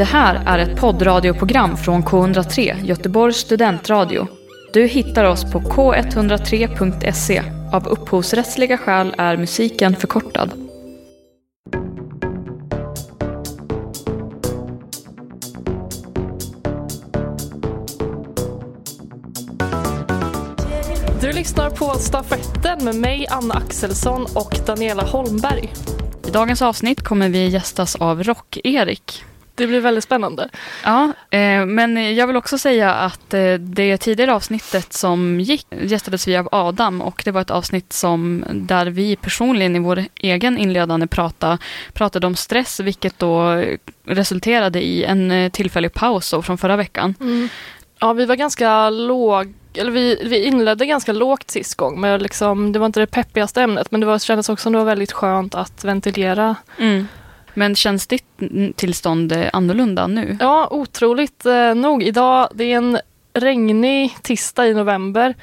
Det här är ett poddradioprogram från K103, Göteborgs studentradio. Du hittar oss på k103.se. Av upphovsrättsliga skäl är musiken förkortad. Du lyssnar på Stafetten med mig, Anna Axelsson och Daniela Holmberg. I dagens avsnitt kommer vi gästas av Rock-Erik. Det blir väldigt spännande. Ja, eh, men jag vill också säga att eh, det tidigare avsnittet som gick gästades vi av Adam och det var ett avsnitt som där vi personligen i vår egen inledande prata pratade om stress, vilket då resulterade i en eh, tillfällig paus från förra veckan. Mm. Ja, vi var ganska låg eller vi, vi inledde ganska lågt sist gång, men liksom, det var inte det peppigaste ämnet, men det var, kändes också som det var väldigt skönt att ventilera. Mm. Men känns ditt tillstånd annorlunda nu? Ja, otroligt eh, nog. Idag, det är en regnig tisdag i november.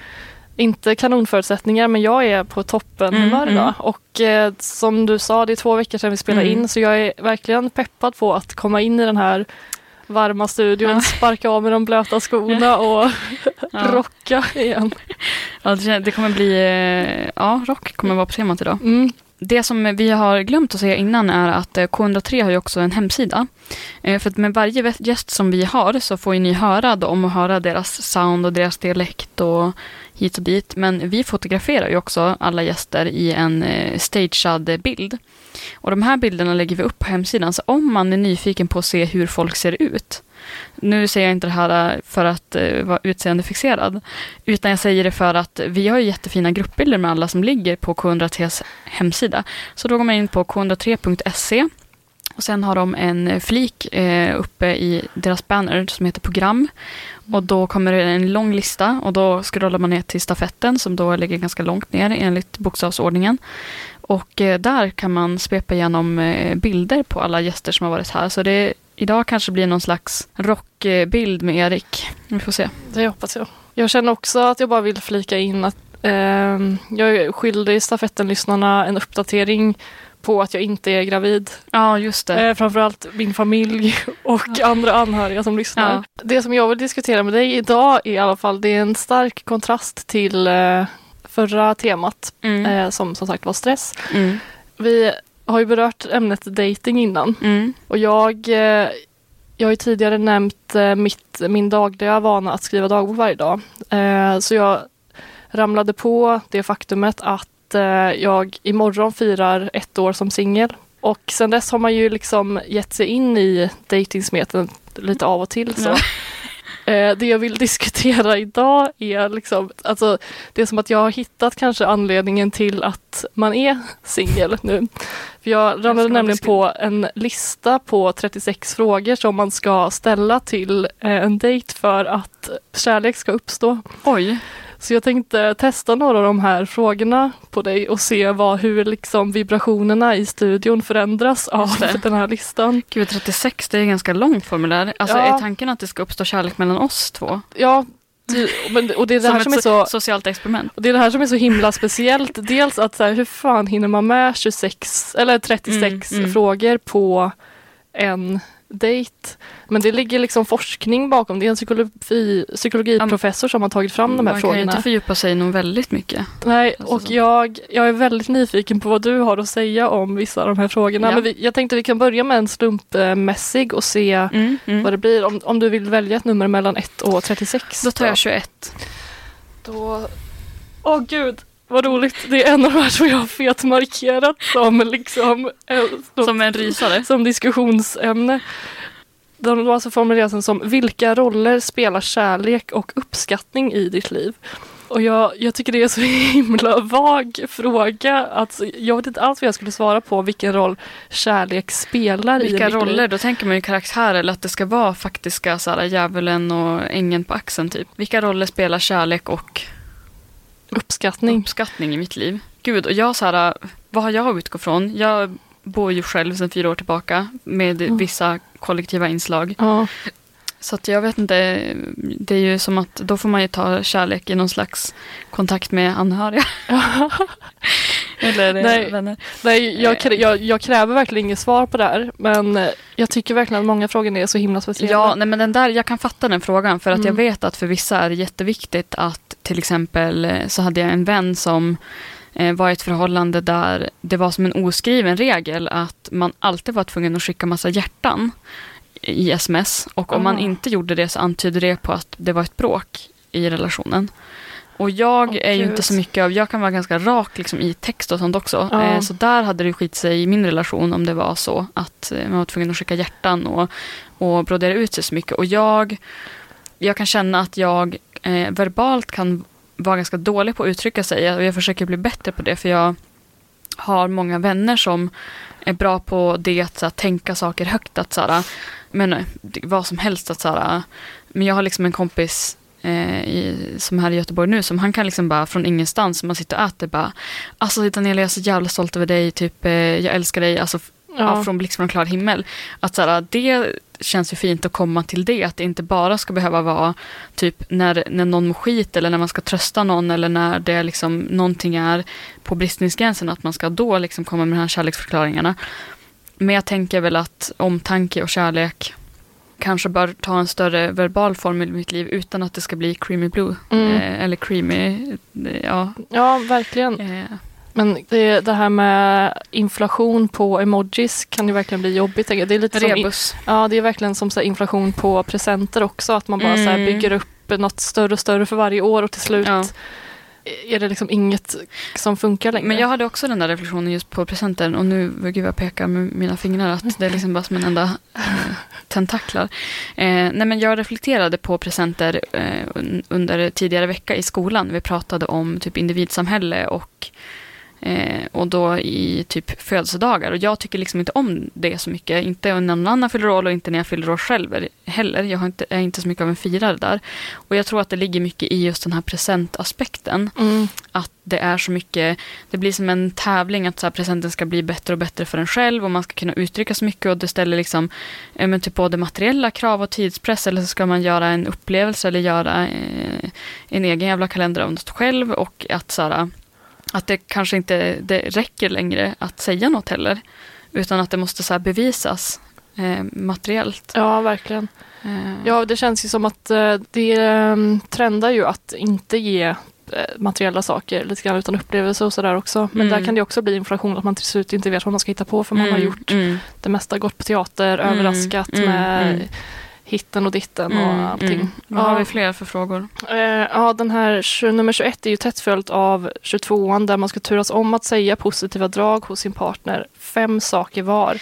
Inte kanonförutsättningar, men jag är på toppen mm, humör idag. Mm. Och eh, som du sa, det är två veckor sedan vi spelade mm. in, så jag är verkligen peppad på att komma in i den här varma studion, ja. sparka av med de blöta skorna och ja. rocka igen. Ja, det kommer bli, eh, ja, rock kommer vara på temat idag. Mm. Det som vi har glömt att säga innan är att eh, K103 har ju också en hemsida. Eh, för att med varje gäst som vi har så får ju ni höra dem och höra deras sound och deras dialekt och hit och dit. Men vi fotograferar ju också alla gäster i en eh, stagead bild. Och de här bilderna lägger vi upp på hemsidan, så om man är nyfiken på att se hur folk ser ut, nu säger jag inte det här äh, för att uh, vara utseendefixerad, utan jag säger det för att vi har jättefina gruppbilder med alla som ligger på K103s hemsida. Så då går man in på k103.se och sen har de en flik eh, uppe i deras banner som heter program. Och då kommer det en lång lista och då scrollar man ner till stafetten som då ligger ganska långt ner enligt bokstavsordningen. Och eh, där kan man svepa igenom eh, bilder på alla gäster som har varit här. Så det idag kanske blir någon slags rockbild med Erik. Vi får se. Det hoppas jag. Jag känner också att jag bara vill flika in att eh, jag är skyldig stafettenlyssnarna en uppdatering på att jag inte är gravid. Ja, just det. Eh, framförallt min familj och ja. andra anhöriga som lyssnar. Ja. Det som jag vill diskutera med dig idag i alla fall, det är en stark kontrast till eh, förra temat mm. eh, som som sagt var stress. Mm. Vi har ju berört ämnet dating innan mm. och jag eh, jag har ju tidigare nämnt eh, mitt, min dagliga vana att skriva dagbok varje dag. Eh, så jag ramlade på det faktumet att eh, jag imorgon firar ett år som singel. Och sen dess har man ju liksom gett sig in i dejtingsmeten lite av och till. Så. Eh, det jag vill diskutera idag är liksom, alltså, det är som att jag har hittat kanske anledningen till att man är singel nu. För jag ramlade nämligen på en lista på 36 frågor som man ska ställa till eh, en dejt för att kärlek ska uppstå. Oj. Så jag tänkte testa några av de här frågorna på dig och se vad, hur liksom vibrationerna i studion förändras av den här listan. Gud, 36 det är ganska långt formulär. Alltså ja. är tanken att det ska uppstå kärlek mellan oss två? Ja, men, och det är det som här som är så socialt experiment. Och det är det här som är så himla speciellt. Dels att så här, hur fan hinner man med 26 eller 36 mm, mm. frågor på en dejt. Men det ligger liksom forskning bakom. Det är en psykologi, psykologiprofessor som har tagit fram de här man frågorna. Man kan inte fördjupa sig nog väldigt mycket. Nej, alltså och jag, jag är väldigt nyfiken på vad du har att säga om vissa av de här frågorna. Ja. Men vi, jag tänkte vi kan börja med en slumpmässig och se mm, mm. vad det blir. Om, om du vill välja ett nummer mellan 1 och 36. Då tar jag 21. Då... Åh oh, gud! Vad roligt, det är en av de här som jag har fetmarkerat som liksom eh, Som en rysare? Som diskussionsämne. De var alltså formulerade som Vilka roller spelar kärlek och uppskattning i ditt liv? Och jag, jag tycker det är så himla vag fråga. Alltså, jag vet inte alls vad jag skulle svara på vilken roll kärlek spelar Vilka i Vilka roller? Liv. Då tänker man ju karaktär eller att det ska vara faktiska så här, djävulen och ängeln på axeln typ. Vilka roller spelar kärlek och uppskattning. uppskattning i mitt liv. Gud, och jag så här, vad har jag utgått från? Jag bor ju själv sedan fyra år tillbaka med mm. vissa kollektiva inslag. Ja. Så att jag vet inte, det är ju som att då får man ju ta kärlek i någon slags kontakt med anhöriga. Eller nej, vänner. Nej, jag, jag, jag, kräver verkligen inget svar på det här. Men jag tycker verkligen att många frågor är så himla speciella. Ja, nej, men den där, jag kan fatta den frågan. För att mm. jag vet att för vissa är det jätteviktigt att till exempel så hade jag en vän som eh, var i ett förhållande där det var som en oskriven regel att man alltid var tvungen att skicka massa hjärtan i sms. Och om man inte gjorde det så antydde det på att det var ett bråk i relationen. Och jag oh, är ju inte så mycket av, jag kan vara ganska rak liksom, i text och sånt också. Oh. Så där hade det skit sig i min relation om det var så att eh, man var tvungen att skicka hjärtan och, och brodera ut sig så mycket. Och jag, jag kan känna att jag eh, verbalt kan vara ganska dålig på att uttrycka sig och jag försöker bli bättre på det för jag har många vänner som är bra på det att så tänka saker högt. Att, så men, eh, vad som helst. Att, så men jag har liksom en kompis eh, i, som här i Göteborg nu, som han kan liksom bara från ingenstans, man sitter och äter bara, alltså Daniela jag är så jävla stolt över dig, typ eh, jag älskar dig, alltså ja. från blixt från klar himmel. Att så det känns ju fint att komma till det, att det inte bara ska behöva vara typ när, när någon mår skit eller när man ska trösta någon eller när det liksom någonting är på bristningsgränsen, att man ska då liksom komma med de här kärleksförklaringarna. Men jag tänker väl att omtanke och kärlek kanske bör ta en större verbal form i mitt liv utan att det ska bli creamy blue. Mm. Eh, eller creamy, ja. Ja, verkligen. Eh. Men det, det, här med inflation på emojis kan ju verkligen bli jobbigt. Det är lite Rebus. Som, ja, det är verkligen som så inflation på presenter också. Att man bara mm. så bygger upp något större och större för varje år och till slut ja är det liksom inget som funkar längre. Men jag hade också den där reflektionen just på presenten och nu, gud jag pekar med mina fingrar att det är liksom bara som en enda eh, tentaklar. Eh, nej men jag reflekterade på presenter eh, under tidigare vecka i skolan. Vi pratade om typ individsamhälle och Eh, och då i typ födelsedagar. Och jag tycker liksom inte om det så mycket. Inte när någon annan fyller år och inte när jag fyller år själv heller. Jag inte, är inte så mycket av en firare där. Och jag tror att det ligger mycket i just den här presentaspekten. Mm. Att det är så mycket, det blir som en tävling att så presenten ska bli bättre och bättre för en själv och man ska kunna uttrycka så mycket och det ställer liksom eh, men typ både materiella krav och tidspress eller så ska man göra en upplevelse eller göra eh, en egen jävla kalender av något själv och att så här, att det kanske inte det räcker längre att säga något heller. Utan att det måste så bevisas eh, materiellt. Ja, verkligen. Eh. Ja, det känns ju som att eh, det eh, trendar ju att inte ge eh, materiella saker lite grann utan upplevelse och sådär också. Men mm. där kan det också bli inflation att man till slut inte vet vad man ska hitta på för man mm. har gjort mm. det mesta, gått på teater, mm. överraskat mm. med mm hitten och ditten och mm, allting. Mm. Vad ja. har vi fler för frågor? Eh, ja, den här nummer 21 är ju tätt följt av 22an där man ska turas om att säga positiva drag hos sin partner. Fem saker var.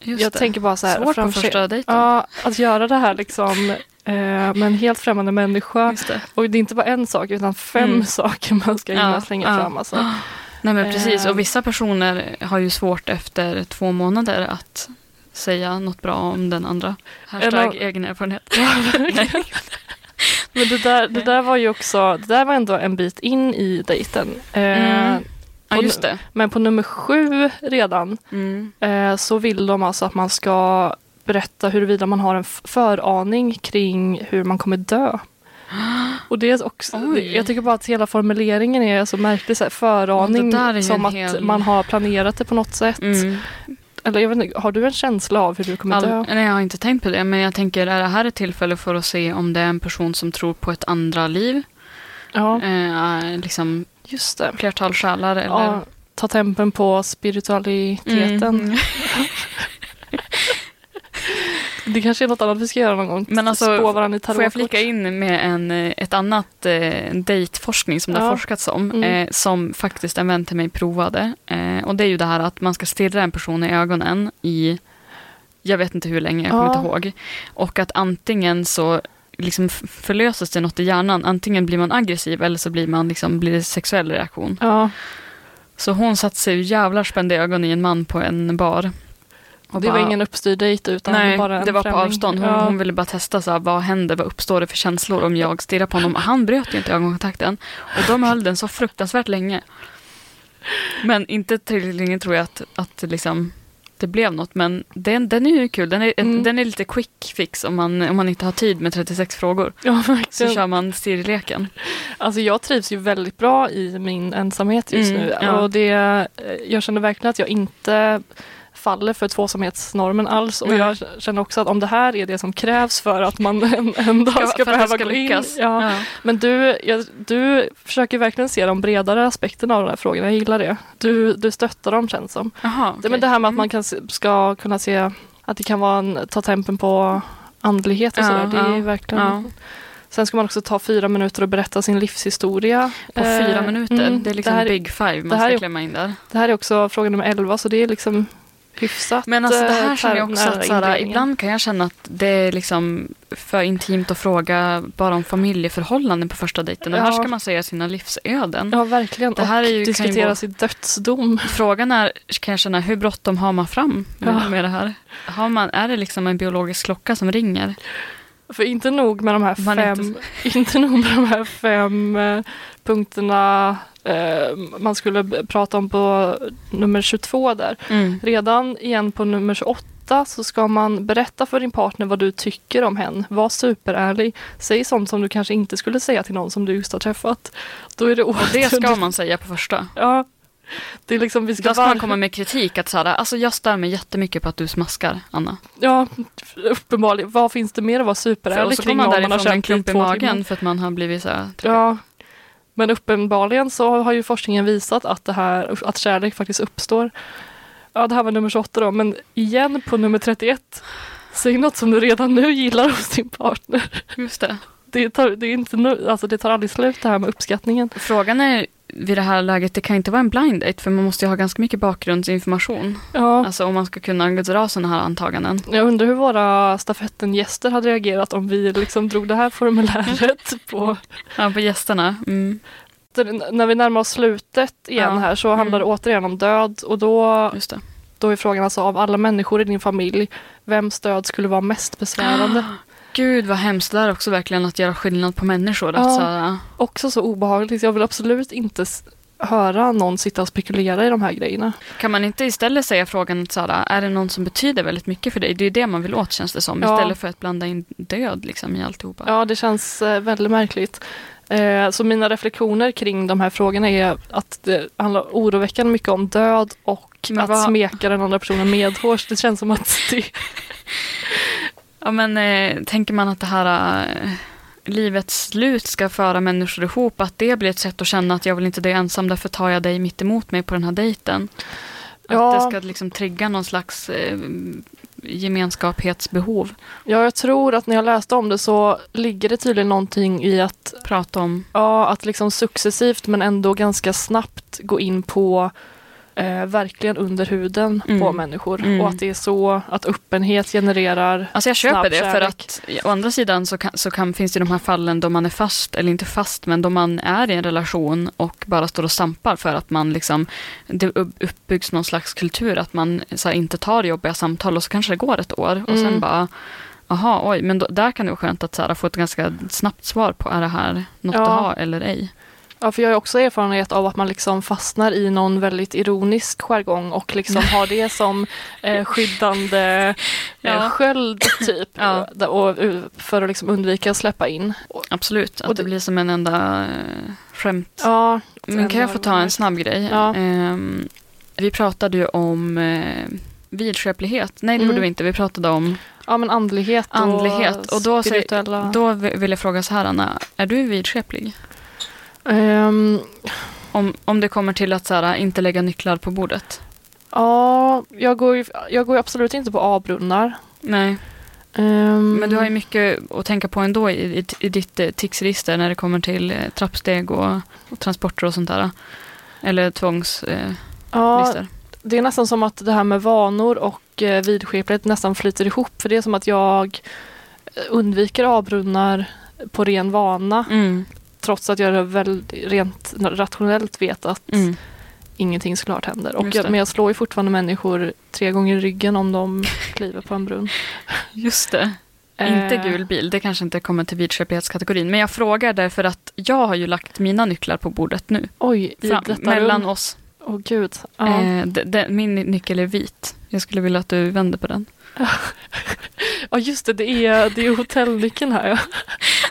Just jag det. tänker bara så här. Svårt på första dejten. Ja, att göra det här liksom eh, med en helt främmande människa. Det. Och det är inte bara en sak utan fem mm. saker man ska hinna ja, slänga ja. fram. Alltså. Nej men precis, och eh. vissa personer har ju svårt efter två månader att säga något bra om den andra. Hashtag av... egen erfarenhet. Men det där, det där var ju också, det där var ändå en bit in i dejten. Eh, mm. Ja, just det. Men på nummer sju redan mm. eh, så vill de alltså att man ska berätta huruvida man har en föraning kring hur man kommer dö. Och det är också, Oj. jag tycker bara att hela formuleringen är så märklig. Så här, föraning som att hel... man har planerat det på något sätt. Mm. Eller jag vet inte, har du en känsla av hur du kommer All, dö? Nej, jag har inte tänkt på det. Men jag tänker, är det här ett tillfälle för att se om det är en person som tror på ett andra liv? Ja. Eh, liksom Just det. flertal själar eller? Ja, ta tempen på spiritualiteten. Mm. Det kanske är något annat vi ska göra någon gång. Men alltså, Spå varandra i får jag flika in med en, eh, ett annat eh, dejtforskning som det har forskats om, mm. eh, som faktiskt en vän till mig provade. Eh, och det är ju det här att man ska stirra en person i ögonen i, jag vet inte hur länge, jag kommer ja. inte ihåg. Och att antingen så liksom förlöses det något i hjärnan, antingen blir man aggressiv eller så blir, man liksom, blir det sexuell reaktion. Ja. Så hon satte sig jävlar spände ögon i en man på en bar. Och det bara, var ingen uppstyrd dejt utan nej, bara en det var främling. på avstånd. Hon, ja. hon, ville bara testa så här, vad händer, vad uppstår det för känslor om jag stirrar på honom. Han bröt ju inte ögonkontakten. Och de höll den så fruktansvärt länge. Men inte tillräckligt länge tror jag att, att liksom det blev något. Men den, den är ju kul. Den är, mm. den är lite quick fix om man, om man inte har tid med 36 frågor. Ja, så kör man Siri-leken. Alltså jag trivs ju väldigt bra i min ensamhet just mm, nu. Ja. Och det, jag känner verkligen att jag inte faller för tvåsamhetsnormen alls. Och jag känner också att om det här är det som krävs för att man en, en dag ska behöva ska gå lyckas. in. Ja. ja. Men du, jag, du försöker verkligen se de bredare aspekterna av de här frågorna. Jag gillar det. Du, du stöttar dem känns som. Aha, okay. det, men det här med att man kan, ska kunna se att det kan vara en, ta tempen på andlighet och ja, sådär. Det är verkligen. Sen ska man också ta fyra minuter och berätta sin livshistoria. På fyra eh, minuter? Mm, det är liksom det här, big five man ska klämma in där. Det här är också fråga nummer elva så det är liksom hyfsat Men alltså det här känner jag också att såhär, ibland kan jag känna att det är liksom för intimt att fråga bara om familjeförhållanden på första dejten. Ja. här ska man säga sina livsöden. Ja, verkligen. Det här och är ju, diskutera sin dödsdom. Frågan är, kan jag känna, hur bråttom har man fram med, ja. med det här? Har man, är det liksom en biologisk klocka som ringer? För inte nog med de här fem, inte... inte nog med de här fem eh, punkterna eh, man skulle prata om på nummer 22 där. Mm. Redan igen på nummer 28 så ska man berätta för din partner vad du tycker om hen. Var superärlig. Säg sånt som du kanske inte skulle säga till någon som du just har träffat. Då är det, och det ska man säga på första. Ja, det är liksom, vi ska Då ska man komma med kritik att såhär, alltså jag stör mig jättemycket på att du smaskar, Anna. Ja, uppenbarligen. Vad finns det mer att vara superärlig kring om man har känt klump i magen timmar? för att man har blivit så här, Ja, men uppenbarligen så har ju forskningen visat att, det här, att kärlek faktiskt uppstår. Ja, det här var nummer 28 då, men igen på nummer 31. Säg något som du redan nu gillar hos din partner. Just det. Det tar, det är inte, alltså det tar aldrig slut det här med uppskattningen. Frågan är vid det här läget, det kan inte vara en blind date för man måste ju ha ganska mycket bakgrundsinformation. Ja. Alltså om man ska kunna dra sådana här antaganden. Jag undrar hur våra stafettengäster hade reagerat om vi liksom drog det här formuläret på... ja, på gästerna. Mm. När vi närmar oss slutet igen ja. här så handlar mm. det återigen om död och då, då är frågan alltså av alla människor i din familj, vems död skulle vara mest besvärande? Gud vad hemskt det är också verkligen att göra skillnad på människor. Ja, så, också så obehagligt. Jag vill absolut inte höra någon sitta och spekulera i de här grejerna. Kan man inte istället säga frågan, så är det någon som betyder väldigt mycket för dig? Det är det man vill åt känns det som, ja. istället för att blanda in död liksom, i alltihopa. Ja, det känns eh, väldigt märkligt. Eh, så mina reflektioner kring de här frågorna är att det handlar oroväckande mycket om död och Men att vad... smeka den andra personen medhårs. Det känns som att det Ja men eh, tänker man att det här eh, livets slut ska föra människor ihop, att det blir ett sätt att känna att jag vill inte dö ensam, därför tar jag dig mitt emot mig på den här dejten. Ja. Att det ska liksom trigga någon slags eh, gemenskapsbehov. Ja, jag tror att när jag läste om det så ligger det tydligen någonting i att prata om. Ja, att liksom successivt men ändå ganska snabbt gå in på eh, verkligen under huden mm. på människor. Mm. Och att det är så att öppenhet genererar Alltså jag köper det för att å andra sidan så, kan, så kan, finns det de här fallen då man är fast, eller inte fast, men då man är i en relation och bara står och stampar för att man liksom, det uppbyggs någon slags kultur att man så här, inte tar jobbiga samtal och så kanske det går ett år och mm. sen bara Jaha, oj, men då, där kan det vara skönt att så här, få ett ganska snabbt svar på är det här något ja. att ha eller ej. Ja, för jag har också erfarenhet av att man liksom fastnar i någon väldigt ironisk jargong och liksom har det som eh, skyddande eh, ja. sköld typ. Ja. Och, eh, för att liksom undvika att släppa in. Absolut, att det, det blir som en enda eh, skämt. Ja, Men kan jag få ta en snabb grej? Ja. Eh, vi pratade ju om eh, vidskeplighet. Nej, det mm. gjorde vi inte. Vi pratade om Ja, men andlighet och, andlighet. och då, spirituella... då vill jag fråga så här, Anna. Är du vidskeplig? Um, om, om det kommer till att så här, inte lägga nycklar på bordet? Ja, jag går ju, jag går absolut inte på A-brunnar. Nej. Um, Men du har ju mycket att tänka på ändå i, i, i ditt eh, ticsregister när det kommer till eh, trappsteg och, och, transporter och sånt där. Eller tvångslistor. Eh, ja, det är nästan som att det här med vanor och eh, vidskeplighet nästan flyter ihop. För det är som att jag undviker A-brunnar på ren vana. Mm. Trots att jag väl rent rationellt vet att mm. ingenting såklart händer. Och jag, men jag slår ju fortfarande människor tre gånger i ryggen om de kliver på en brunn. Just det. Inte eh. gul bil, det kanske inte kommer till vidköplighetskategorin. Men jag frågar därför att jag har ju lagt mina nycklar på bordet nu. Oj, Fram, mellan rum. oss. Åh oh, gud. Ja. Eh, de, de, min nyckel är vit. Jag skulle vilja att du vänder på den. Ja just det, det är, det är hotellnyckeln här. Ja.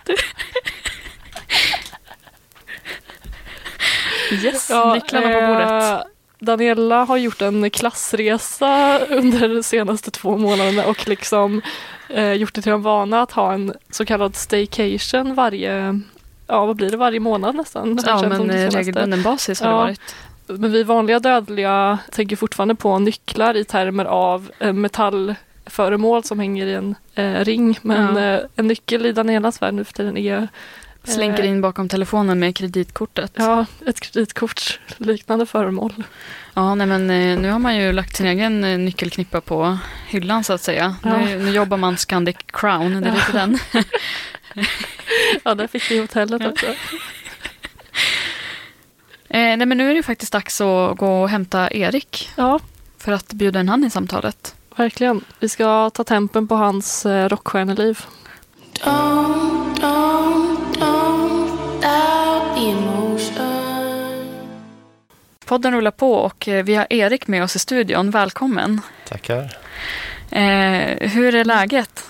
yes, ja, nycklarna på bordet. Eh, Daniela har gjort en klassresa under de senaste två månaderna och liksom eh, gjort det till en vana att ha en så kallad staycation varje, ja vad blir det, varje månad nästan. Ja men eh, regelbunden basis har ja. det varit. Men vi vanliga dödliga tänker fortfarande på nycklar i termer av eh, metallföremål som hänger i en eh, ring. Men ja. eh, en nyckel i Danielas värld nu för tiden är Slänker in bakom telefonen med kreditkortet. Ja, ett kreditkort liknande föremål. Ja, nej men eh, nu har man ju lagt sin egen eh, nyckelknippa på hyllan så att säga. Ja. Nu, nu, jobbar man Scandic Crown, det är ja. lite den. ja, där fick vi hotellet också. Eh, nej men nu är det faktiskt dags att gå och hämta Erik. Ja. För att bjuda in han i samtalet. Verkligen. Vi ska ta tempen på hans eh, rockstjärneliv. Don't, don't, Podden rullar på och eh, vi har Erik med oss i studion. Välkommen. Tackar. Eh, hur är läget?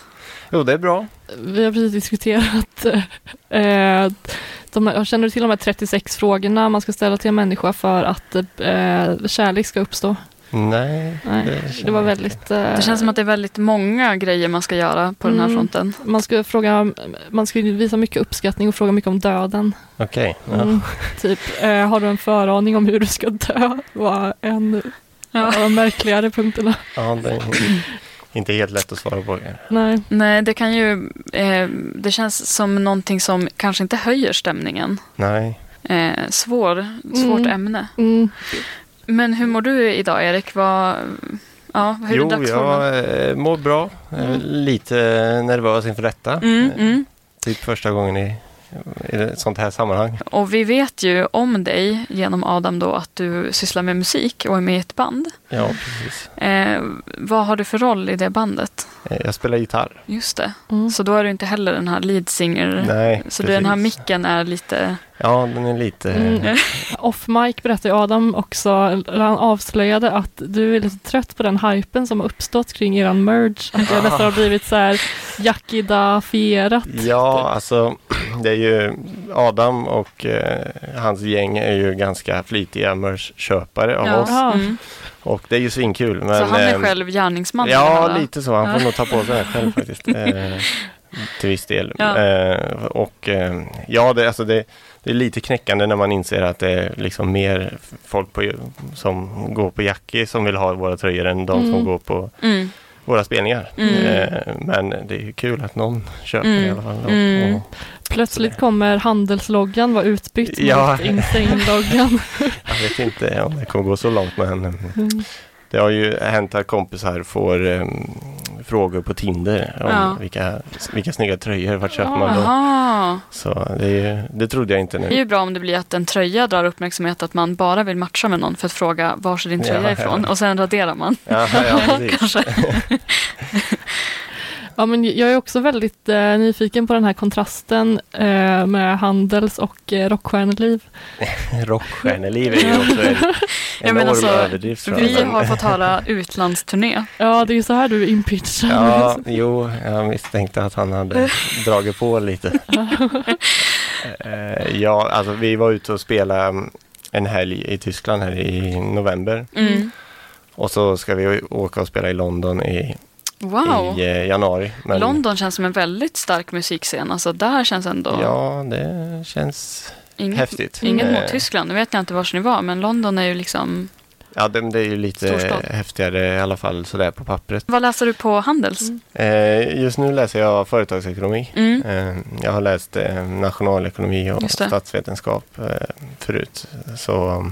Jo, det är bra. Vi har precis diskuterat eh, de, jag känner du till de här 36 frågorna man ska ställa till en människa för att eh, kärlek ska uppstå? Nej, Nej det, det var väldigt... Eh, det känns som att det är väldigt många grejer man ska göra på mm, den här mm. fronten. Man ska, fråga, man ska visa mycket uppskattning och fråga mycket om döden. Okej. Okay, ja. mm, typ, eh, har du en föraning om hur du ska dö? var en ja. av de märkligare punkterna. Ja, det är inte helt lätt att svara på. Nej, Nej det kan ju... Eh, det känns som någonting som kanske inte höjer stämningen. Nej. Eh, svår, svårt mm. ämne. Mm. Men hur mår du idag Erik? Vad, ja, hur jo, jag eh, mår bra. Mm. Lite nervös inför detta. Mm, mm. Typ första gången i i ett sånt här sammanhang. Och vi vet ju om dig genom Adam då att du sysslar med musik och är med i ett band. Ja, precis. Eh, vad har du för roll i det bandet? Eh, jag spelar gitarr. Just det. Mm. Så då är du inte heller den här lead singer. Nej, Så precis. den här micken är lite... Ja, den är lite... Mm. Off mic berättade Adam också, han avslöjade att du är lite trött på den hypen som har uppstått kring eran merge. Att det nästan har blivit så här Yakida-fierat. Ja, typ. alltså det är ju Adam och eh, hans gäng är ju ganska flitiga merch-köpare av ja. oss. Mm. Och det är ju svinkul. Men, så han är eh, själv gärningsman? Ja, lite så. Han får nog ta på sig det själv faktiskt. Eh, till viss del. Ja. Eh, och eh, ja, det, alltså det, det, är lite knäckande när man inser att det är liksom mer folk på, som går på Jackie som vill ha våra tröjor än de mm. som går på mm våra spelningar. Mm. Eh, men det är kul att någon köper mm. i alla fall. Och, mm. och, Plötsligt kommer handelsloggan vara utbytt ja. mot Insane-loggan. jag vet inte om det kommer gå så långt men. Det har ju hänt att kompisar får um, frågor på Tinder om ja. vilka, vilka snygga tröjor, vart köper man dem? Så det, det trodde jag inte nu. Det är ju bra om det blir att en tröja drar uppmärksamhet, att man bara vill matcha med någon för att fråga var är din tröja ja, ifrån? Och sen raderar man. Ja, ja, Kanske. Ja, men jag är också väldigt eh, nyfiken på den här kontrasten eh, med handels och eh, rockstjärneliv. rockstjärneliv är ju också en enorm alltså, överdrift. Vi har fått höra utlandsturné. Ja, det är så här du är inpitchad. Ja, jo, jag misstänkte att han hade dragit på lite. Eh, ja, alltså vi var ute och spelade en helg i Tyskland här i november. Mm. Och så ska vi åka och spela i London i wow. i eh, januari. Men... London känns som en väldigt stark musikscen. Alltså där känns ändå... Ja, det känns inget, häftigt. Inget mot eh, Tyskland. Nu vet jag inte var ni var, men London är ju liksom... Ja, det, det är ju lite Storstad. häftigare i alla fall sådär på pappret. Vad läser du på Handels? Mm. Eh, just nu läser jag företagsekonomi. Mm. Jag har läst nationalekonomi och statsvetenskap förut. Så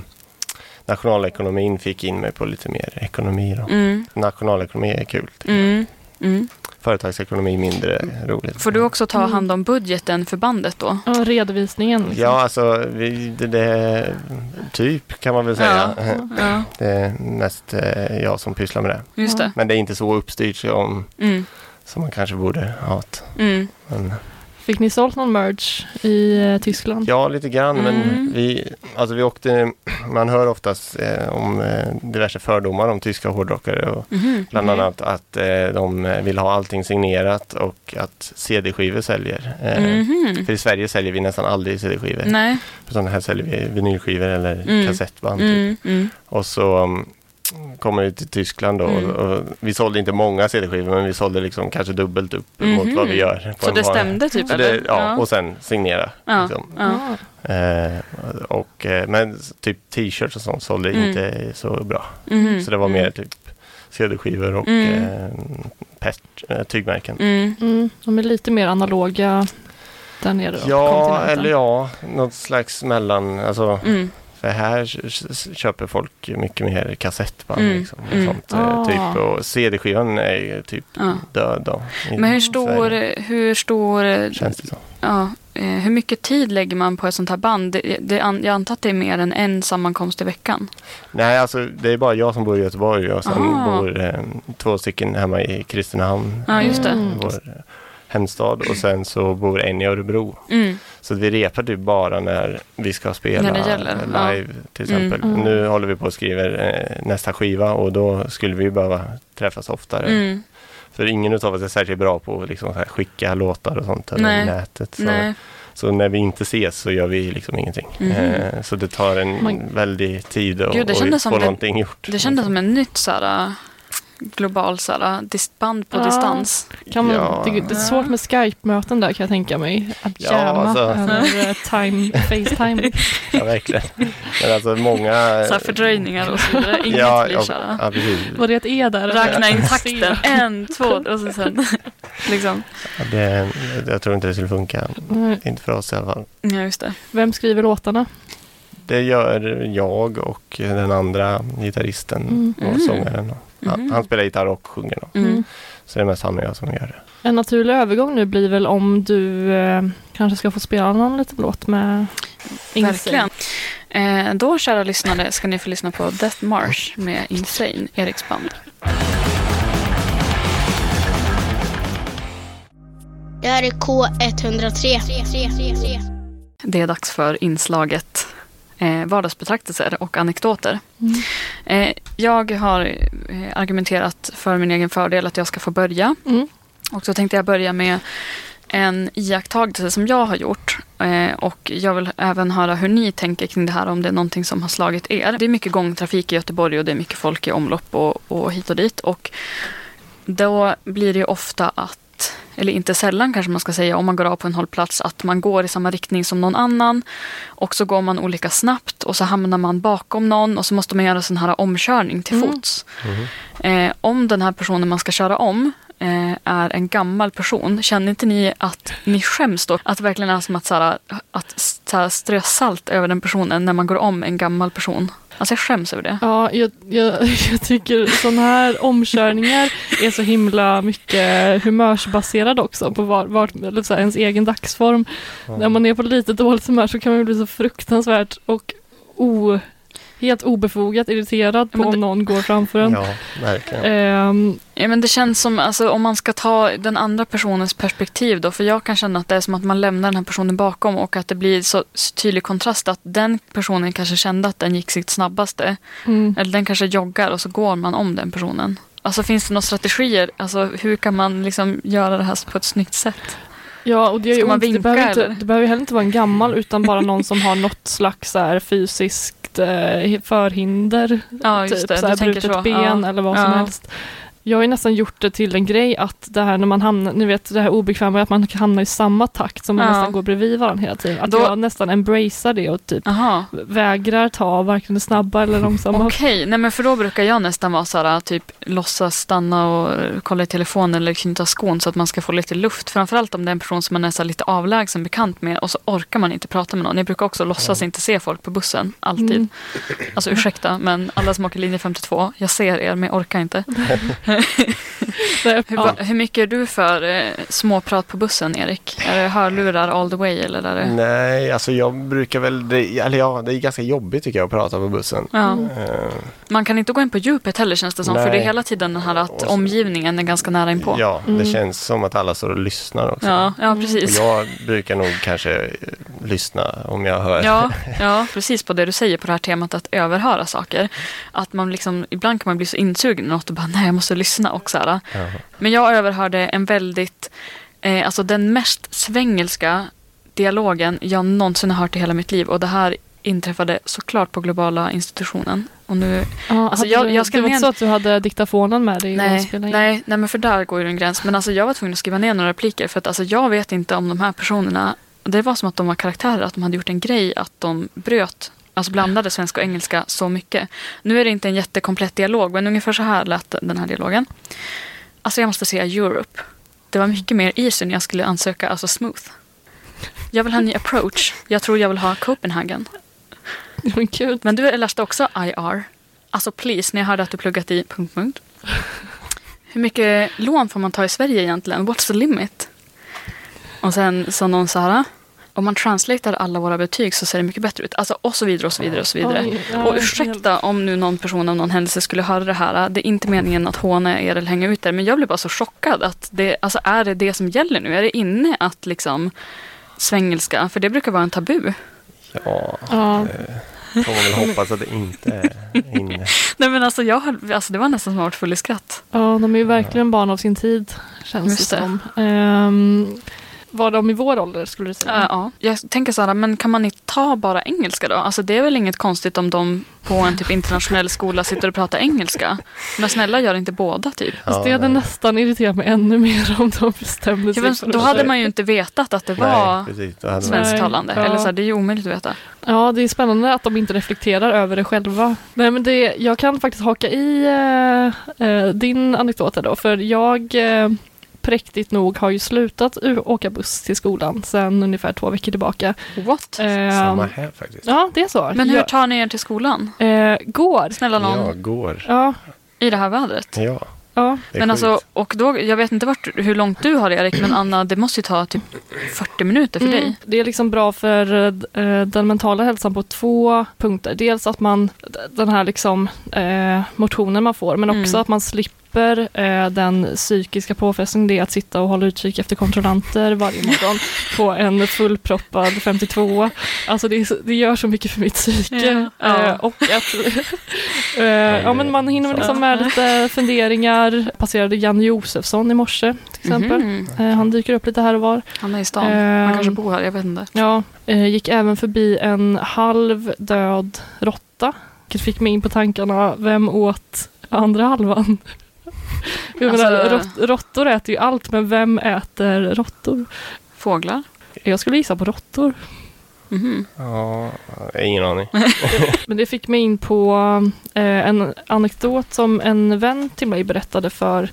nationalekonomin fick in mig på lite mer ekonomi. Då. Mm. Nationalekonomi är kul. Mm. Mm. Företagsekonomi mindre roligt. Får du också ta hand om budgeten för bandet då? Ja, redovisningen. Liksom. Ja, alltså vi, det, det, typ kan man väl säga. Ja, ja. Det är mest eh, jag som pysslar med det. Just det. Men det är inte så uppstyrt som, mm. som man kanske borde ha. Mm. Men, Fick ni sålt någon merch i eh, Tyskland? Ja, lite grann. Mm. Men vi, alltså vi åkte, man hör oftast eh, om eh, diverse fördomar om tyska hårdrockare. Och Mhm. bland Mhm. annat att eh, de vill ha allting signerat och att CD-skivor säljer. Eh, Mhm. För i Sverige säljer vi nästan aldrig CD-skivor. Nej. Utan här säljer vi vinylskivor eller Mm. kassettband. Typ. Mm, mm. Och så kommer vi till Tyskland då. Mm. Och, och vi sålde inte många CD-skivor men vi sålde liksom kanske dubbelt upp mot Mhm. vad vi gör. på Så det vanlig- stämde typ? Så eller? det, ja, och sen signera. Ja. Liksom. Ja. Eh, och, eh, men typ t-shirts och sånt sålde Mm. inte så bra. Mhm. Så det var Mm. mer typ CD-skivor och Mm. eh, pest, eh, tygmärken. Mm. Mm, de är lite mer analoga där nere då, Ja, eller ja, något slags mellan, alltså, Mm. För här köper folk mycket mer kassettband Mm, liksom, och mm. sånt. eh, Ah. Typ, och CD-skivan är ju typ Ja. död då. Men hur stor, hur stor, Känns det som. ja, eh, hur mycket tid lägger man på ett sånt här band? Det, det, jag antar att det är mer än en sammankomst i veckan. Nej, alltså det är bara jag som bor i Göteborg och sen Aha. bor eh, två stycken hemma i Kristinehamn. Ja, just det. Mm. Vår eh, hemstad och sen så bor en i Örebro. Mm. Så vi repar typ bara när vi ska spela live till exempel. Mm. Nu håller vi på att skriva eh, nästa skiva och då skulle vi behöva träffas oftare. Mm. För ingen av oss är särskilt bra på att liksom skicka låtar och sånt över nätet. Så, Nej. så när vi inte ses så gör vi liksom ingenting. Mhm. Eh, så det tar en Man- väldig tid att få någonting gjort. Det kändes som en nytt såhär, global såhär, dis- band på Ja. distans. Kan man, Ja. det, det är svårt med Skype-möten där kan jag tänka mig. Att Ja, jamma alltså. eh, time, Facetime. Ja, verkligen. Men alltså många... Så här fördröjningar och så vidare. Inget ja, blir ja, såhär. ja, precis. Var det ett E där? Räkna in takten. En, två och så sen liksom. Ja, det, jag tror inte det skulle funka. Nej. Inte för oss i alla fall. Ja, just det. Vem skriver låtarna? Det gör jag och den andra gitarristen Mm. och Mm. sångaren. Mhm. han spelar gitarr och sjunger. Då. Mm. Mm. Så det är mest han och jag som gör det. En naturlig övergång nu blir väl om du eh, kanske ska få spela någon liten låt med Verkligen. Eh, då, kära lyssnare, ska ni få lyssna på Death March med Insane, Eriks band. Det här är K103. Det är dags för inslaget eh, vardagsbetraktelser och anekdoter. Mm. Eh, jag har eh, argumenterat för min egen fördel att jag ska få börja. Mm. Och så tänkte jag börja med en iakttagelse som jag har gjort. Eh, och jag vill även höra hur ni tänker kring det här, om det är någonting som har slagit er. Det är mycket gångtrafik i Göteborg och det är mycket folk i omlopp och, och hit och dit. Och då blir det ofta att, eller inte sällan kanske man ska säga, om man går av på en hållplats, att man går i samma riktning som någon annan. Och så går man olika snabbt och så hamnar man bakom någon och så måste man göra sån här omkörning till Mm. fots. Eh, om den här personen man ska köra om är en gammal person, känner inte ni att ni skäms då? Att det verkligen är som att, såhär, att såhär, strö salt över den personen när man går om en gammal person? Alltså jag skäms över det. Ja, jag, jag, jag tycker sådana här omkörningar är så himla mycket humörsbaserade också på var, vart, eller så här, ens egen dagsform. När man är på lite dåligt humör så kan man bli så fruktansvärt och o, helt obefogat irriterad på det- om någon går framför en. Ja, verkligen. Ehm, Ja, men det känns som, alltså, om man ska ta den andra personens perspektiv då, för jag kan känna att det är som att man lämnar den här personen bakom och att det blir så tydlig kontrast att den personen kanske kände att den gick sitt snabbaste. mm. Eller den kanske joggar och så går man om den personen. Alltså finns det några strategier? Alltså hur kan man liksom göra det här på ett snyggt sätt? Ja, och det, Ska man ont. det, vinka, behöver inte, eller? det behöver heller inte vara en gammal utan bara någon som har något slags så här, fysiskt eh, förhinder. Ja, typ så här, brutet ben Ja. eller vad som helst. Jag har ju nästan gjort det till en grej att det här när man hamnar, ni vet det här obekväma att man hamnar i samma takt som man Ja. nästan går bredvid varandra hela tiden. Att Då- jag nästan embracear det och typ Jaha. vägrar ta varken det snabba eller långsamma. Okej, nej men för då brukar jag nästan vara så här, typ låtsas stanna och kolla i telefonen eller knyta skon så att man ska få lite luft. Framförallt om det är en person som man är så lite avlägsen bekant med och så orkar man inte prata med någon. Jag brukar också låtsas inte se folk på bussen, alltid. Mm. Alltså ursäkta, men alla som åker linje 52, jag ser er men jag orkar inte. hur, hur, mycket är du för eh, småprat på bussen, Erik? Är det hörlurar all the way? Eller är det... Nej, alltså jag brukar väl, det, eller ja, det är ganska jobbigt tycker jag att prata på bussen. Ja. Uh, Man kan inte gå in på djupet heller känns det som, nej. för det är hela tiden den här att så, omgivningen är ganska nära inpå. Ja, mm. det känns som att alla står och lyssnar också. Ja, ja precis. Och jag brukar nog kanske lyssna om jag hör. Ja, ja, precis på det du säger på det här temat att överhöra saker. Att man liksom, ibland kan man bli så insugen i något och bara nej, jag måste lyssna också. Men jag överhörde en väldigt, eh, alltså den mest svengelska dialogen jag någonsin har hört i hela mitt liv och det här inträffade såklart på globala institutionen. Och nu, ja, alltså jag, jag det var inte så att du hade diktafonen med dig? Nej, nej, nej, men för där går ju en gräns. Men alltså jag var tvungen att skriva ner några repliker för att alltså jag vet inte om de här personerna det var som att de var karaktärer, att de hade gjort en grej att de bröt Alltså blandade svenska och engelska så mycket. Nu är det inte en jättekomplett dialog, men ungefär så här lät den här dialogen. Alltså jag måste säga Europe. Det var mycket mer easy när jag skulle ansöka, alltså smooth. Jag vill ha en ny approach. Jag tror jag vill ha Copenhagen. Men, Gud. men du läste också IR. Alltså please, när jag hörde att du pluggat i... Punkt, punkt. Hur mycket lån får man ta i Sverige egentligen? What's the limit? Och sen sa någon så här om man translatear alla våra betyg så ser det mycket bättre ut. Alltså, och så vidare och så vidare. Och så vidare. Oj, ja, och ursäkta om nu någon person av någon händelse skulle höra det här. Det är inte meningen att håna er eller hänga ut er. Men jag blev bara så chockad. att det, alltså, Är det det som gäller nu? Är det inne att liksom svengelska? För det brukar vara en tabu. Ja, ja. Det får man väl hoppas att det inte är inne. Nej men alltså, jag, alltså det var nästan som att varit full i skratt. Ja, de är ju verkligen barn av sin tid. Känns Just det som. Um, var de i vår ålder skulle du säga? Uh, ja, jag tänker så här, men kan man inte ta bara engelska då? Alltså det är väl inget konstigt om de på en typ internationell skola sitter och pratar engelska. Men snälla gör inte båda typ. Ja, det hade nästan irriterat mig ännu mer om de bestämde sig ja, för Då hade man ju inte vetat att det var nej, svensktalande. Ja. Eller så här, det är ju omöjligt att veta. Ja, det är spännande att de inte reflekterar över det själva. Nej, men det, jag kan faktiskt haka i äh, äh, din anekdot då, för jag äh, präktigt nog har ju slutat åka buss till skolan sedan ungefär två veckor tillbaka. What? Eh, Samma här faktiskt. Ja, det är så. Men hur tar ni er till skolan? Eh, går. Snälla någon. Ja, går. Ja. I det här vädret? Ja. Ja. Men alltså, och då, jag vet inte vart, hur långt du har Erik, men Anna, det måste ju ta typ 40 minuter för mm. dig. Det är liksom bra för eh, den mentala hälsan på två punkter. Dels att man, den här liksom eh, motionen man får, men också mm. att man slipper slipper eh, den psykiska påfrestningen det är att sitta och hålla utkik efter kontrollanter varje morgon på en fullproppad 52. Alltså det, är, det gör så mycket för mitt psyke. Ja. Eh, och att eh, ja, men man hinner liksom med lite funderingar. Passerade Jan Josefsson i morse till exempel. Mm -hmm. han dyker upp lite här och var. Han är i stan, han kanske bor här, jag vet inte. Ja, gick även förbi en halv död råtta. Vilket fick mig in på tankarna, vem åt andra halvan? Jag alltså, menar, rott, råttor äter ju allt, men vem äter råttor? Fåglar? Jag skulle gissa på råttor. Mm. Ja, ingen aning. men det fick mig in på eh, en anekdot som en vän till mig berättade för,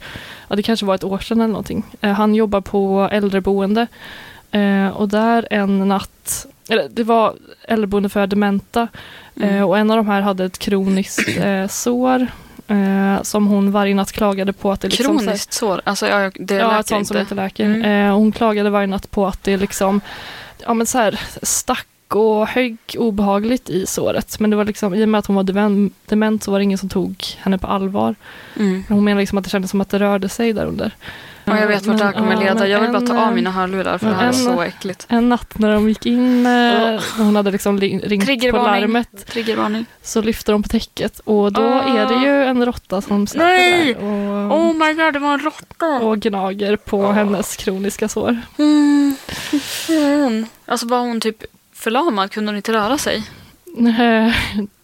ja, det kanske var ett år sedan eller någonting. Eh, han jobbar på äldreboende eh, och där en natt, eller det var äldreboende för dementa mm. Eh, och en av de här hade ett kroniskt eh, sår Eh, som hon varje natt klagade på att det liksom... Kroniskt sår? Alltså, ja, det ja, ett sånt som inte läker. Mm. Eh, hon klagade varje natt på att det liksom, ja men så här, stack och högg obehagligt i såret. Men det var liksom, i och med att hon var dement, så var det ingen som tog henne på allvar. Mm. Hon menade liksom att det kändes som att det rörde sig där under. Och jag vet vart det här kommer leda. Jag vill bara ta av mina hörlurar för det här är så äckligt. En natt när de gick in, oh. hon hade liksom ringt på larmet. Triggervarning. Så lyfter de på täcket och då oh. är det ju en råtta som sitter där. Och, oh my god, det var en råtta. Och gnager på oh. hennes kroniska sår. Mm. Alltså var hon typ förlamad? Kunde hon inte röra sig?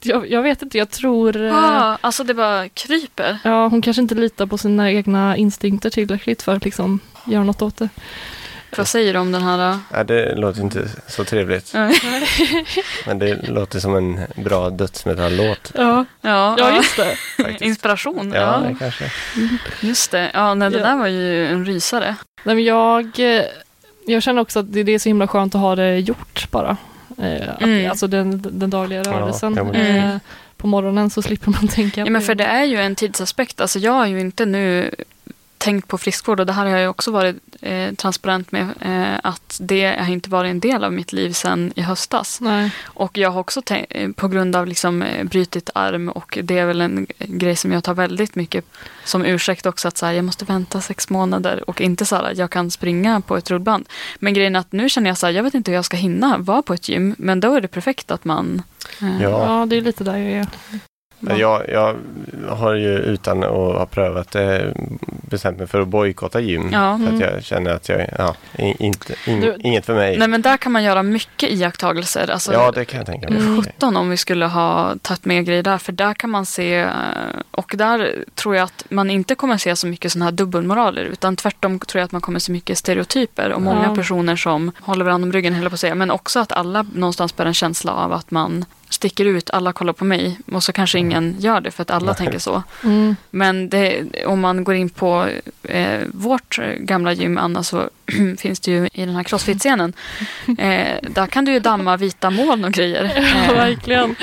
jag, jag, vet inte, jag tror... Ah, alltså det bara kryper? Ja, hon kanske inte litar på sina egna instinkter tillräckligt för att liksom göra något åt det. Vad säger du om den här? Eh? Ja, det låter inte så trevligt. Men det låter som en bra dödsmetall-låt. Ja. Ja, ja, just det. Inspiration. Ja, ja. kanske. Just det. Ja, nej, det där var ju en rysare. Nej, men jag, eh, jag känner också att det är så himla skönt att ha det gjort bara. Eh, mm. Alltså den, den dagliga rörelsen. Ja, eh, på morgonen så slipper man tänka ja, men För det är ju en tidsaspekt. Alltså jag har ju inte nu tänkt på friskvård och det här har jag också varit eh, transparent med eh, att det har inte varit en del av mitt liv sedan i höstas. Nej. Och jag har också eh, på grund av liksom eh, brutit arm och det är väl en grej som jag tar väldigt mycket som ursäkt också att så här, jag måste vänta sex månader och inte så här, jag kan springa på ett rullband. Men grejen är att nu känner jag så här, jag vet inte hur jag ska hinna vara på ett gym men då är det perfekt att man eh, Ja, det är lite där jag är. Jag, jag har ju utan att ha prövat det bestämt mig för att bojkotta gym. Ja. För att mm. jag känner att jag, ja, inte, in, du, inget för mig. Nej men där kan man göra mycket iakttagelser. Alltså, ja det kan jag tänka mig. 17 om vi skulle ha tagit med grejer där. För där kan man se, eh, och där tror jag att man inte kommer se så mycket sådana här dubbelmoraler. Utan tvärtom tror jag att man kommer se mycket stereotyper. Och många ja. personer som håller varandra om ryggen, höll på att säga. Men också att alla någonstans bär en känsla av att man sticker ut, alla kollar på mig och så kanske ingen gör det för att alla Nej. tänker så. Mm. Men det, om man går in på eh, vårt gamla gym, Anna, så finns det ju i den här crossfit-scenen. Eh, där kan du ju damma vita moln och grejer. Ja, verkligen.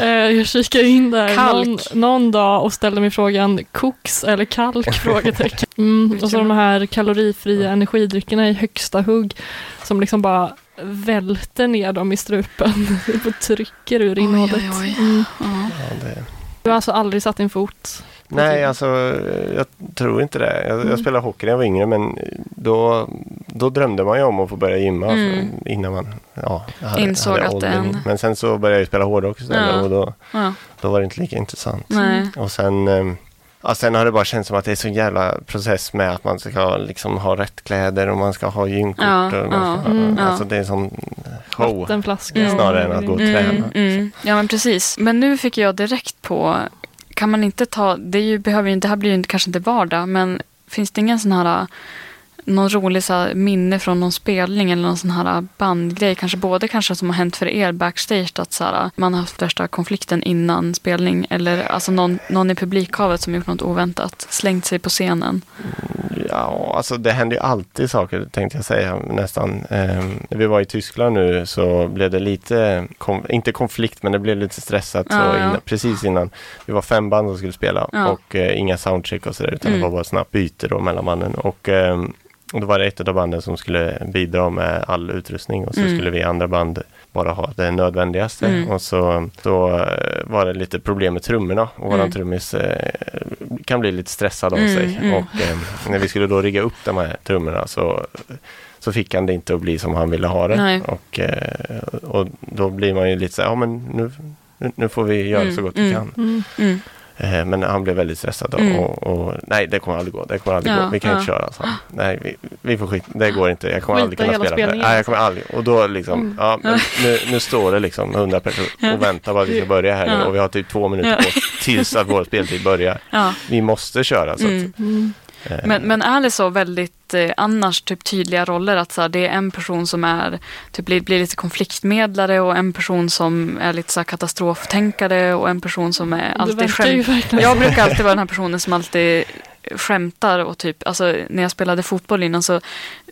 Eh, jag kikade in där någon, någon, dag och ställde mig frågan koks eller kalk? Frågetecken. Mm, och så de här kalorifria energidryckerna i högsta hugg som liksom bara välter ner dem i strupen och trycker ur innehållet. Oj, oj, oj. Mm. Ja, det... Du har alltså aldrig satt din fot? Nej, alltså jag tror inte det. Jag, mm. jag spelade hockey när jag var yngre men då, då drömde man ju om att få börja gymma mm. innan man ja, hade, insåg hade att en... Men sen så började jag spela hårdrock istället ja. och då, ja. då var det inte lika intressant. Nej. Och sen ehm, Ja, sen har det bara känts som att det är så jävla process med att man ska liksom ha rätt kläder och man ska ha gymkort. Ja, och man ska, mm, alltså det är sån show snarare än att gå och mm, träna. Mm, ja men precis. Men nu fick jag direkt på, kan man inte ta, det, är ju, behöver ju, det här blir ju kanske inte vardag, men finns det ingen sån här någon rolig så här, minne från någon spelning eller någon sån här bandgrej. Kanske både kanske som har hänt för er backstage att så här, man har haft värsta konflikten innan spelning eller alltså någon, någon i publikhavet som gjort något oväntat, slängt sig på scenen. Ja, alltså det händer ju alltid saker tänkte jag säga nästan. Eh, när vi var i Tyskland nu så blev det lite, kom, inte konflikt men det blev lite stressat ja, så innan, precis innan. Vi var fem band som skulle spela ja. och eh, inga soundcheck och sådär utan mm. det var bara snabbt byte då mellan banden. Och, eh, och då var det ett av banden som skulle bidra med all utrustning och så mm. skulle vi andra band bara ha det nödvändigaste. Mm. Och så, så eh, var det lite problem med trummorna och våran mm. trummis eh, kan bli lite stressad av mm, sig. Mm. Och eh, när vi skulle då rigga upp de här trummorna så, så fick han det inte att bli som han ville ha det. Och, eh, och då blir man ju lite så här, ja men nu, nu får vi göra så mm, gott vi kan. Eh, men han blev väldigt stressad mm. och, och, nej det kommer aldrig gå. Det kommer aldrig ja, gå. Vi kan ja. inte köra. Så. Nej, vi, vi, får skit. Det går inte. Jag kommer Skita aldrig kunna spela. Nej, jag kommer aldrig. Och då liksom, mm. ja, nu, nu står det liksom hundra personer och väntar på att vi ska börja här nu och vi har typ två minuter på tills att vår speltid börjar. Vi måste köra. Så att, mm. Eh. Men, men är det så väldigt eh, annars typ tydliga roller att så här, det är en person som är typ blir, blir lite konfliktmedlare och en person som är lite så här, katastroftänkare och en person som är alltid skämt. Jag brukar alltid vara den här personen som alltid skämtar och typ, alltså när jag spelade fotboll innan så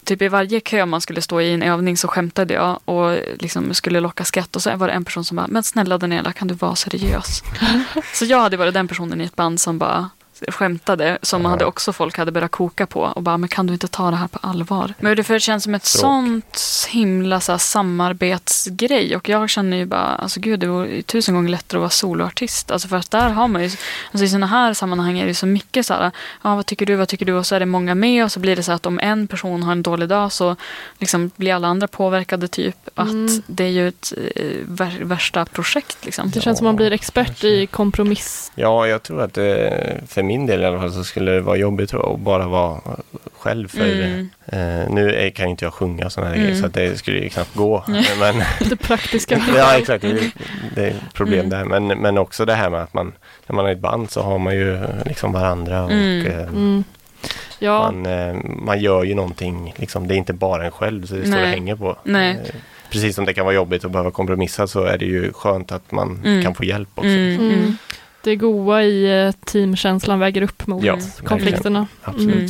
typ i varje kö man skulle stå i en övning så skämtade jag och liksom skulle locka skratt och så var det en person som bara, men snälla Daniela kan du vara seriös? så jag hade varit den personen i ett band som bara skämtade som hade också folk hade börjat koka på och bara, men kan du inte ta det här på allvar? Men det, för det känns som ett Språk. sånt himla så här, samarbetsgrej och jag känner ju bara, alltså gud det vore tusen gånger lättare att vara soloartist. Alltså för att där har man ju, alltså i sådana här sammanhang är det så mycket så här, ja vad tycker du, vad tycker du och så är det många med och så blir det så att om en person har en dålig dag så liksom blir alla andra påverkade typ. Att mm. det är ju ett äh, värsta projekt liksom. Det känns som man blir expert i kompromiss. Ja, jag tror att det, för min del i alla fall så skulle det vara jobbigt tror jag, att bara vara själv för mm. eh, Nu är, kan inte jag sjunga sådana här mm. grejer så det skulle ju knappt gå. Men, det praktiska. ja exakt, det, det är problem mm. där. Men, men också det här med att man när man är ett band så har man ju liksom varandra och mm. eh, mm. Ja. Man, eh, man gör ju någonting, liksom, det är inte bara en själv så det står och hänger på. Nej. Eh, precis som det kan vara jobbigt att behöva kompromissa så är det ju skönt att man mm. kan få hjälp också. Mm det goa i eh, teamkänslan väger upp mot ja, mm. konflikterna. Mm.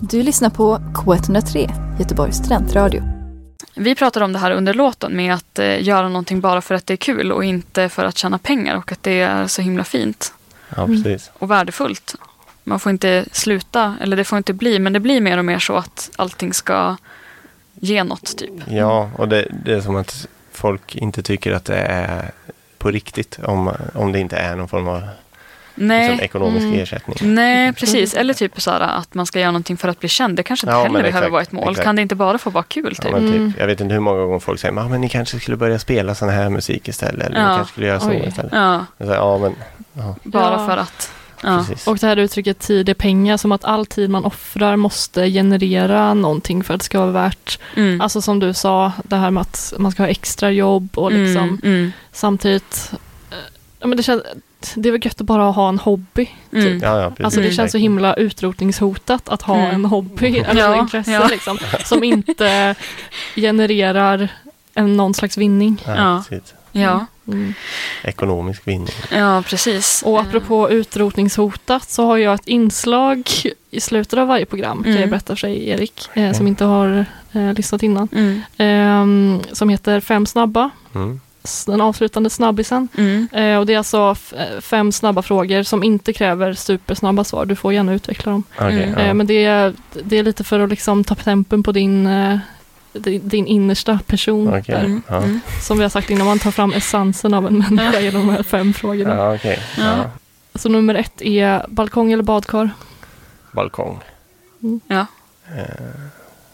Du lyssnar på K103, Göteborgs studentradio. Vi pratade om det här under låten med att eh, göra någonting bara för att det är kul och inte för att tjäna pengar och att det är så himla fint. Ja, precis. Och värdefullt. Man får inte sluta, eller det får inte bli, men det blir mer och mer så att allting ska ge något typ. Ja, och det, det är som att folk inte tycker att det är på riktigt om, om det inte är någon form av Nej. Liksom, ekonomisk Mm. ersättning. Nej, precis. Eller typ så att man ska göra någonting för att bli känd. Det kanske inte Ja, heller men behöver vara ett mål. exakt. Kan det inte bara få vara kul? Ja, Typ? men Mm. typ, jag vet inte hur många gånger folk säger att ni kanske skulle börja spela sån här musik istället. Eller Ja. ni kanske skulle göra så Oj. istället. Ja, säger, ja, men ja, bara Ja. för att. Ja. precis. Och det här uttrycket tid är pengar, som att all tid man offrar måste generera någonting för att det ska vara värt. Mm. Alltså som du sa, det här med att man ska ha extra jobb och liksom Mm, mm, samtidigt eh, Ja, men det, känns, det är väl gött att bara ha en hobby. mm. Ja, ja, precis. Alltså det känns så himla utrotningshotat att ha Mm. en hobby eller Ja, intresse ja. liksom, som inte genererar en, någon slags vinning. Ja, Ja. Ja, Mm. Ekonomisk vinning. ja, precis. Och apropå utrotningshotat så har jag ett inslag i slutet av varje program, kan Mm. jag berätta för dig Erik, eh, som inte har eh, lyssnat innan, Mm, Ehm, som heter Fem snabba, Mm. den avslutande snabbisen. mm. Eh, och det är alltså eh, fem snabba frågor som inte kräver supersnabba svar. Du får gärna utveckla dem. Mm. ja. Eh, men det är, det är lite för att liksom ta tempen på din, eh, din, innersta person. Okej. Där. Mm, Ja. mm. Som vi har sagt innan, man tar fram essensen av en människa genom de här fem frågorna. Ja, okej. Ja. Så nummer ett är balkong eller badkar? Balkong. Ja. Eh,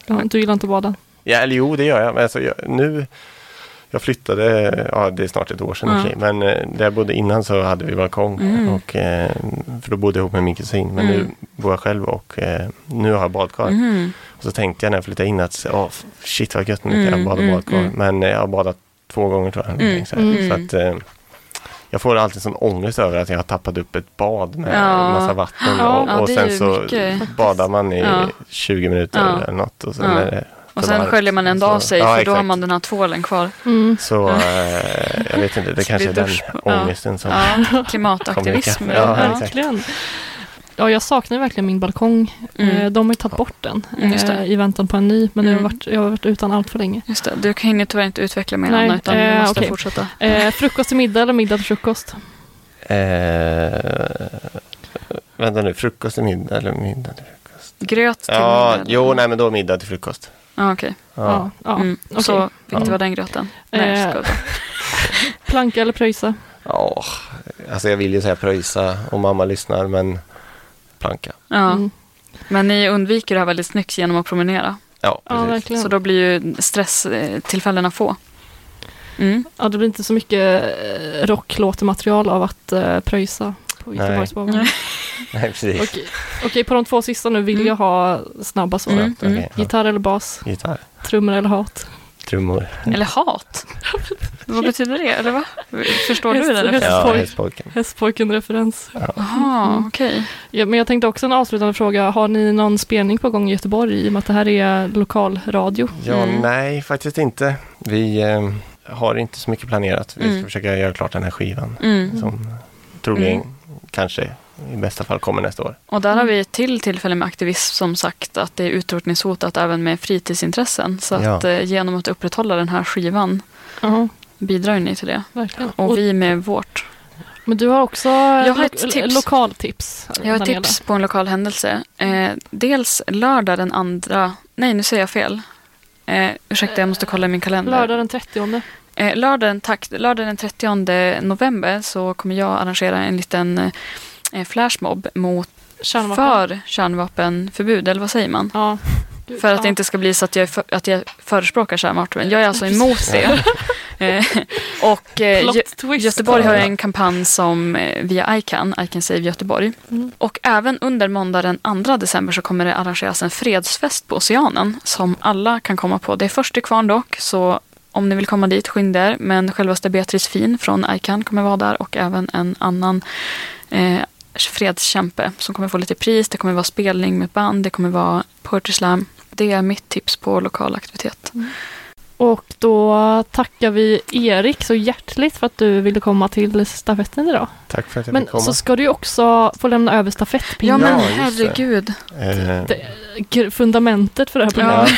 Ja, du gillar inte att bada? Ja, eller jo, det gör jag. Men alltså, jag nu, jag flyttade, ja det är snart ett år sedan för sig, men eh, där jag bodde innan så hade vi balkong. Mm. Och, eh, för då bodde jag ihop med min kusin. Men nu Mm. bor jag själv och eh, nu har jag badkar. Mhm. Och så tänkte jag när jag flyttade in att oh, shit vad gött nu kan jag Mm, bada mm, badkar. mm. Men jag har badat två gånger tror jag. Mm, Så, här. mm. så att eh, jag får alltid sån ångest över att jag har tappat upp ett bad med Ja. massa vatten. Ja, och ja, och sen så mycket. badar man i Ja. 20 minuter Ja. eller något. Och sen Ja. är det Och sen sköljer man ändå av sig ja, för då har exakt. man den här tvålen kvar. Mm. Så eh, jag vet inte, det kanske är den ångesten som... Ja, klimataktivism. Exakt. verkligen. Ja, jag saknar verkligen min balkong. Mm. Eh, De har ju tagit bort den Mm, just det. eh, i väntan på en ny, men jag, har Mm. varit, jag har varit utan allt för länge. Just det, du kan hinner tyvärr inte utveckla mer Anna, utan eh, du måste okej. fortsätta. Eh, frukost till middag eller middag till frukost? Eh, vänta nu, frukost till middag eller middag till frukost? Gröt till Ja, middag? jo, nej men då middag till frukost. Ja, okej. Ja. ja. Mm. okej. Så viktig Ja. var den gröten. Nej, Eh. Planka eller pröjsa? Ja, alltså jag vill ju säga pröjsa om mamma lyssnar, men planka. Ja. Mm. Men ni undviker det här väldigt snyggt genom att promenera. Ja, Ja, precis. verkligen. Så då blir ju stresstillfällena få. Mm. Ja, det blir inte så mycket eh, rocklåtematerial av att uh, pröjsa på. Göteborgsbanan. Nej. nej, precis. Okej, Okej, på de två sista nu vill Mm. jag ha snabba svar. Mm. Ja. Gitarr eller bas? Gitarr, Trummor eller hat? Trummor. Eller hat. Vad betyder det? Eller va? Förstår du Häst- den? häst- Ja, Hästpojk. hästpojken. Hästpojken-referens. Jaha, okej. Ja, men jag tänkte också en avslutande fråga. Har ni någon spelning på gång i Göteborg i och med att det här är lokalradio? Ja, Mm. nej, faktiskt inte. Vi eh, har inte så mycket planerat. Vi ska Mm. försöka göra klart den här skivan Mm. som troligen Mm. kanske i bästa fall kommer nästa år. Och där har vi ett till tillfälle med aktivism som sagt att det är utrotningshotat även med fritidsintressen. Så Ja. att eh, genom att upprätthålla den här skivan Ja, bidrar ni till det. verkligen. Och Och, vi med vårt. men du har också har lo- ett tips. lokaltips. Jag har ett tips på en lokal händelse. Eh, dels lördag den andra, nej nu säger jag fel. Eh, ursäkta, jag måste kolla i min kalender. Lördag den 30. Eh, lördagen, tack, lördag den 30 november så kommer jag arrangera en liten eh, flashmob mot, Kärnvapen. för kärnvapenförbud, eller vad säger man? Ja. För att ja. det inte ska bli så att jag, för, att jag förespråkar kärnvapen. Jag är alltså emot det. Eh, och eh, Gö-. Göteborg har en kampanj som eh, via ICAN, I can save Göteborg. Mm. Och även under måndag den 2 december så kommer det arrangeras en fredsfest på Oceanen som alla kan komma på. Det är först till kvarn dock, så om ni vill komma dit, skynda er. Men självaste Beatrice Fin från ICAN kommer vara där och även en annan eh, fredskämpe som kommer få lite pris. Det kommer vara spelning med band, det kommer vara poetry slam. Det är mitt tips på lokal aktivitet. Och då tackar vi Erik så hjärtligt för att du ville komma till stafetten idag. Tack för att jag Men fick komma. så ska du också få lämna över Ja stafettpinnen. men Ja, det. herregud. Eh, Det- fundamentet för det här programmet.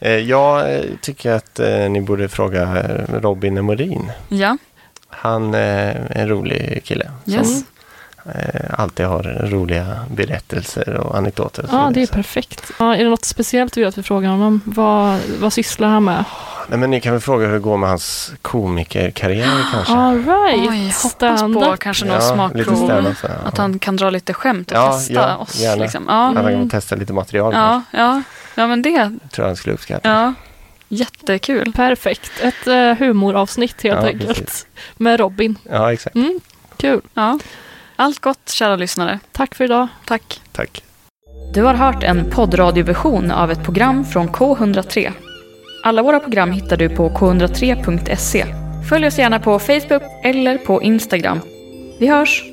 Ja. jag tycker att ni borde fråga Robin Morin. Ja. Han är en rolig kille. Yes. Som alltid har roliga berättelser och anekdoter. Ja, det är perfekt. Ja, är det något speciellt du vill att vi frågar honom? Vad, vad sysslar han med? Nej, men ni kan väl fråga hur det går med hans komikerkarriär kanske? All right. Oj, hoppas på kanske någon ja, smakprov. Att han kan dra lite skämt och ja, testa ja, oss. Gärna. Liksom. Ja. Han kan testa lite material. Ja, ja. ja, men det tror jag han skulle uppskatta. Ja. Jättekul. Perfekt. Ett uh, humoravsnitt helt ja, enkelt. Precis. Med Robin. Ja, exakt. Mm, kul. Ja. Allt gott, kära lyssnare. Tack för idag. Tack. Tack. Du har hört en poddradioversion av ett program från K103. Alla våra program hittar du på k103.se. Följ oss gärna på Facebook eller på Instagram. Vi hörs!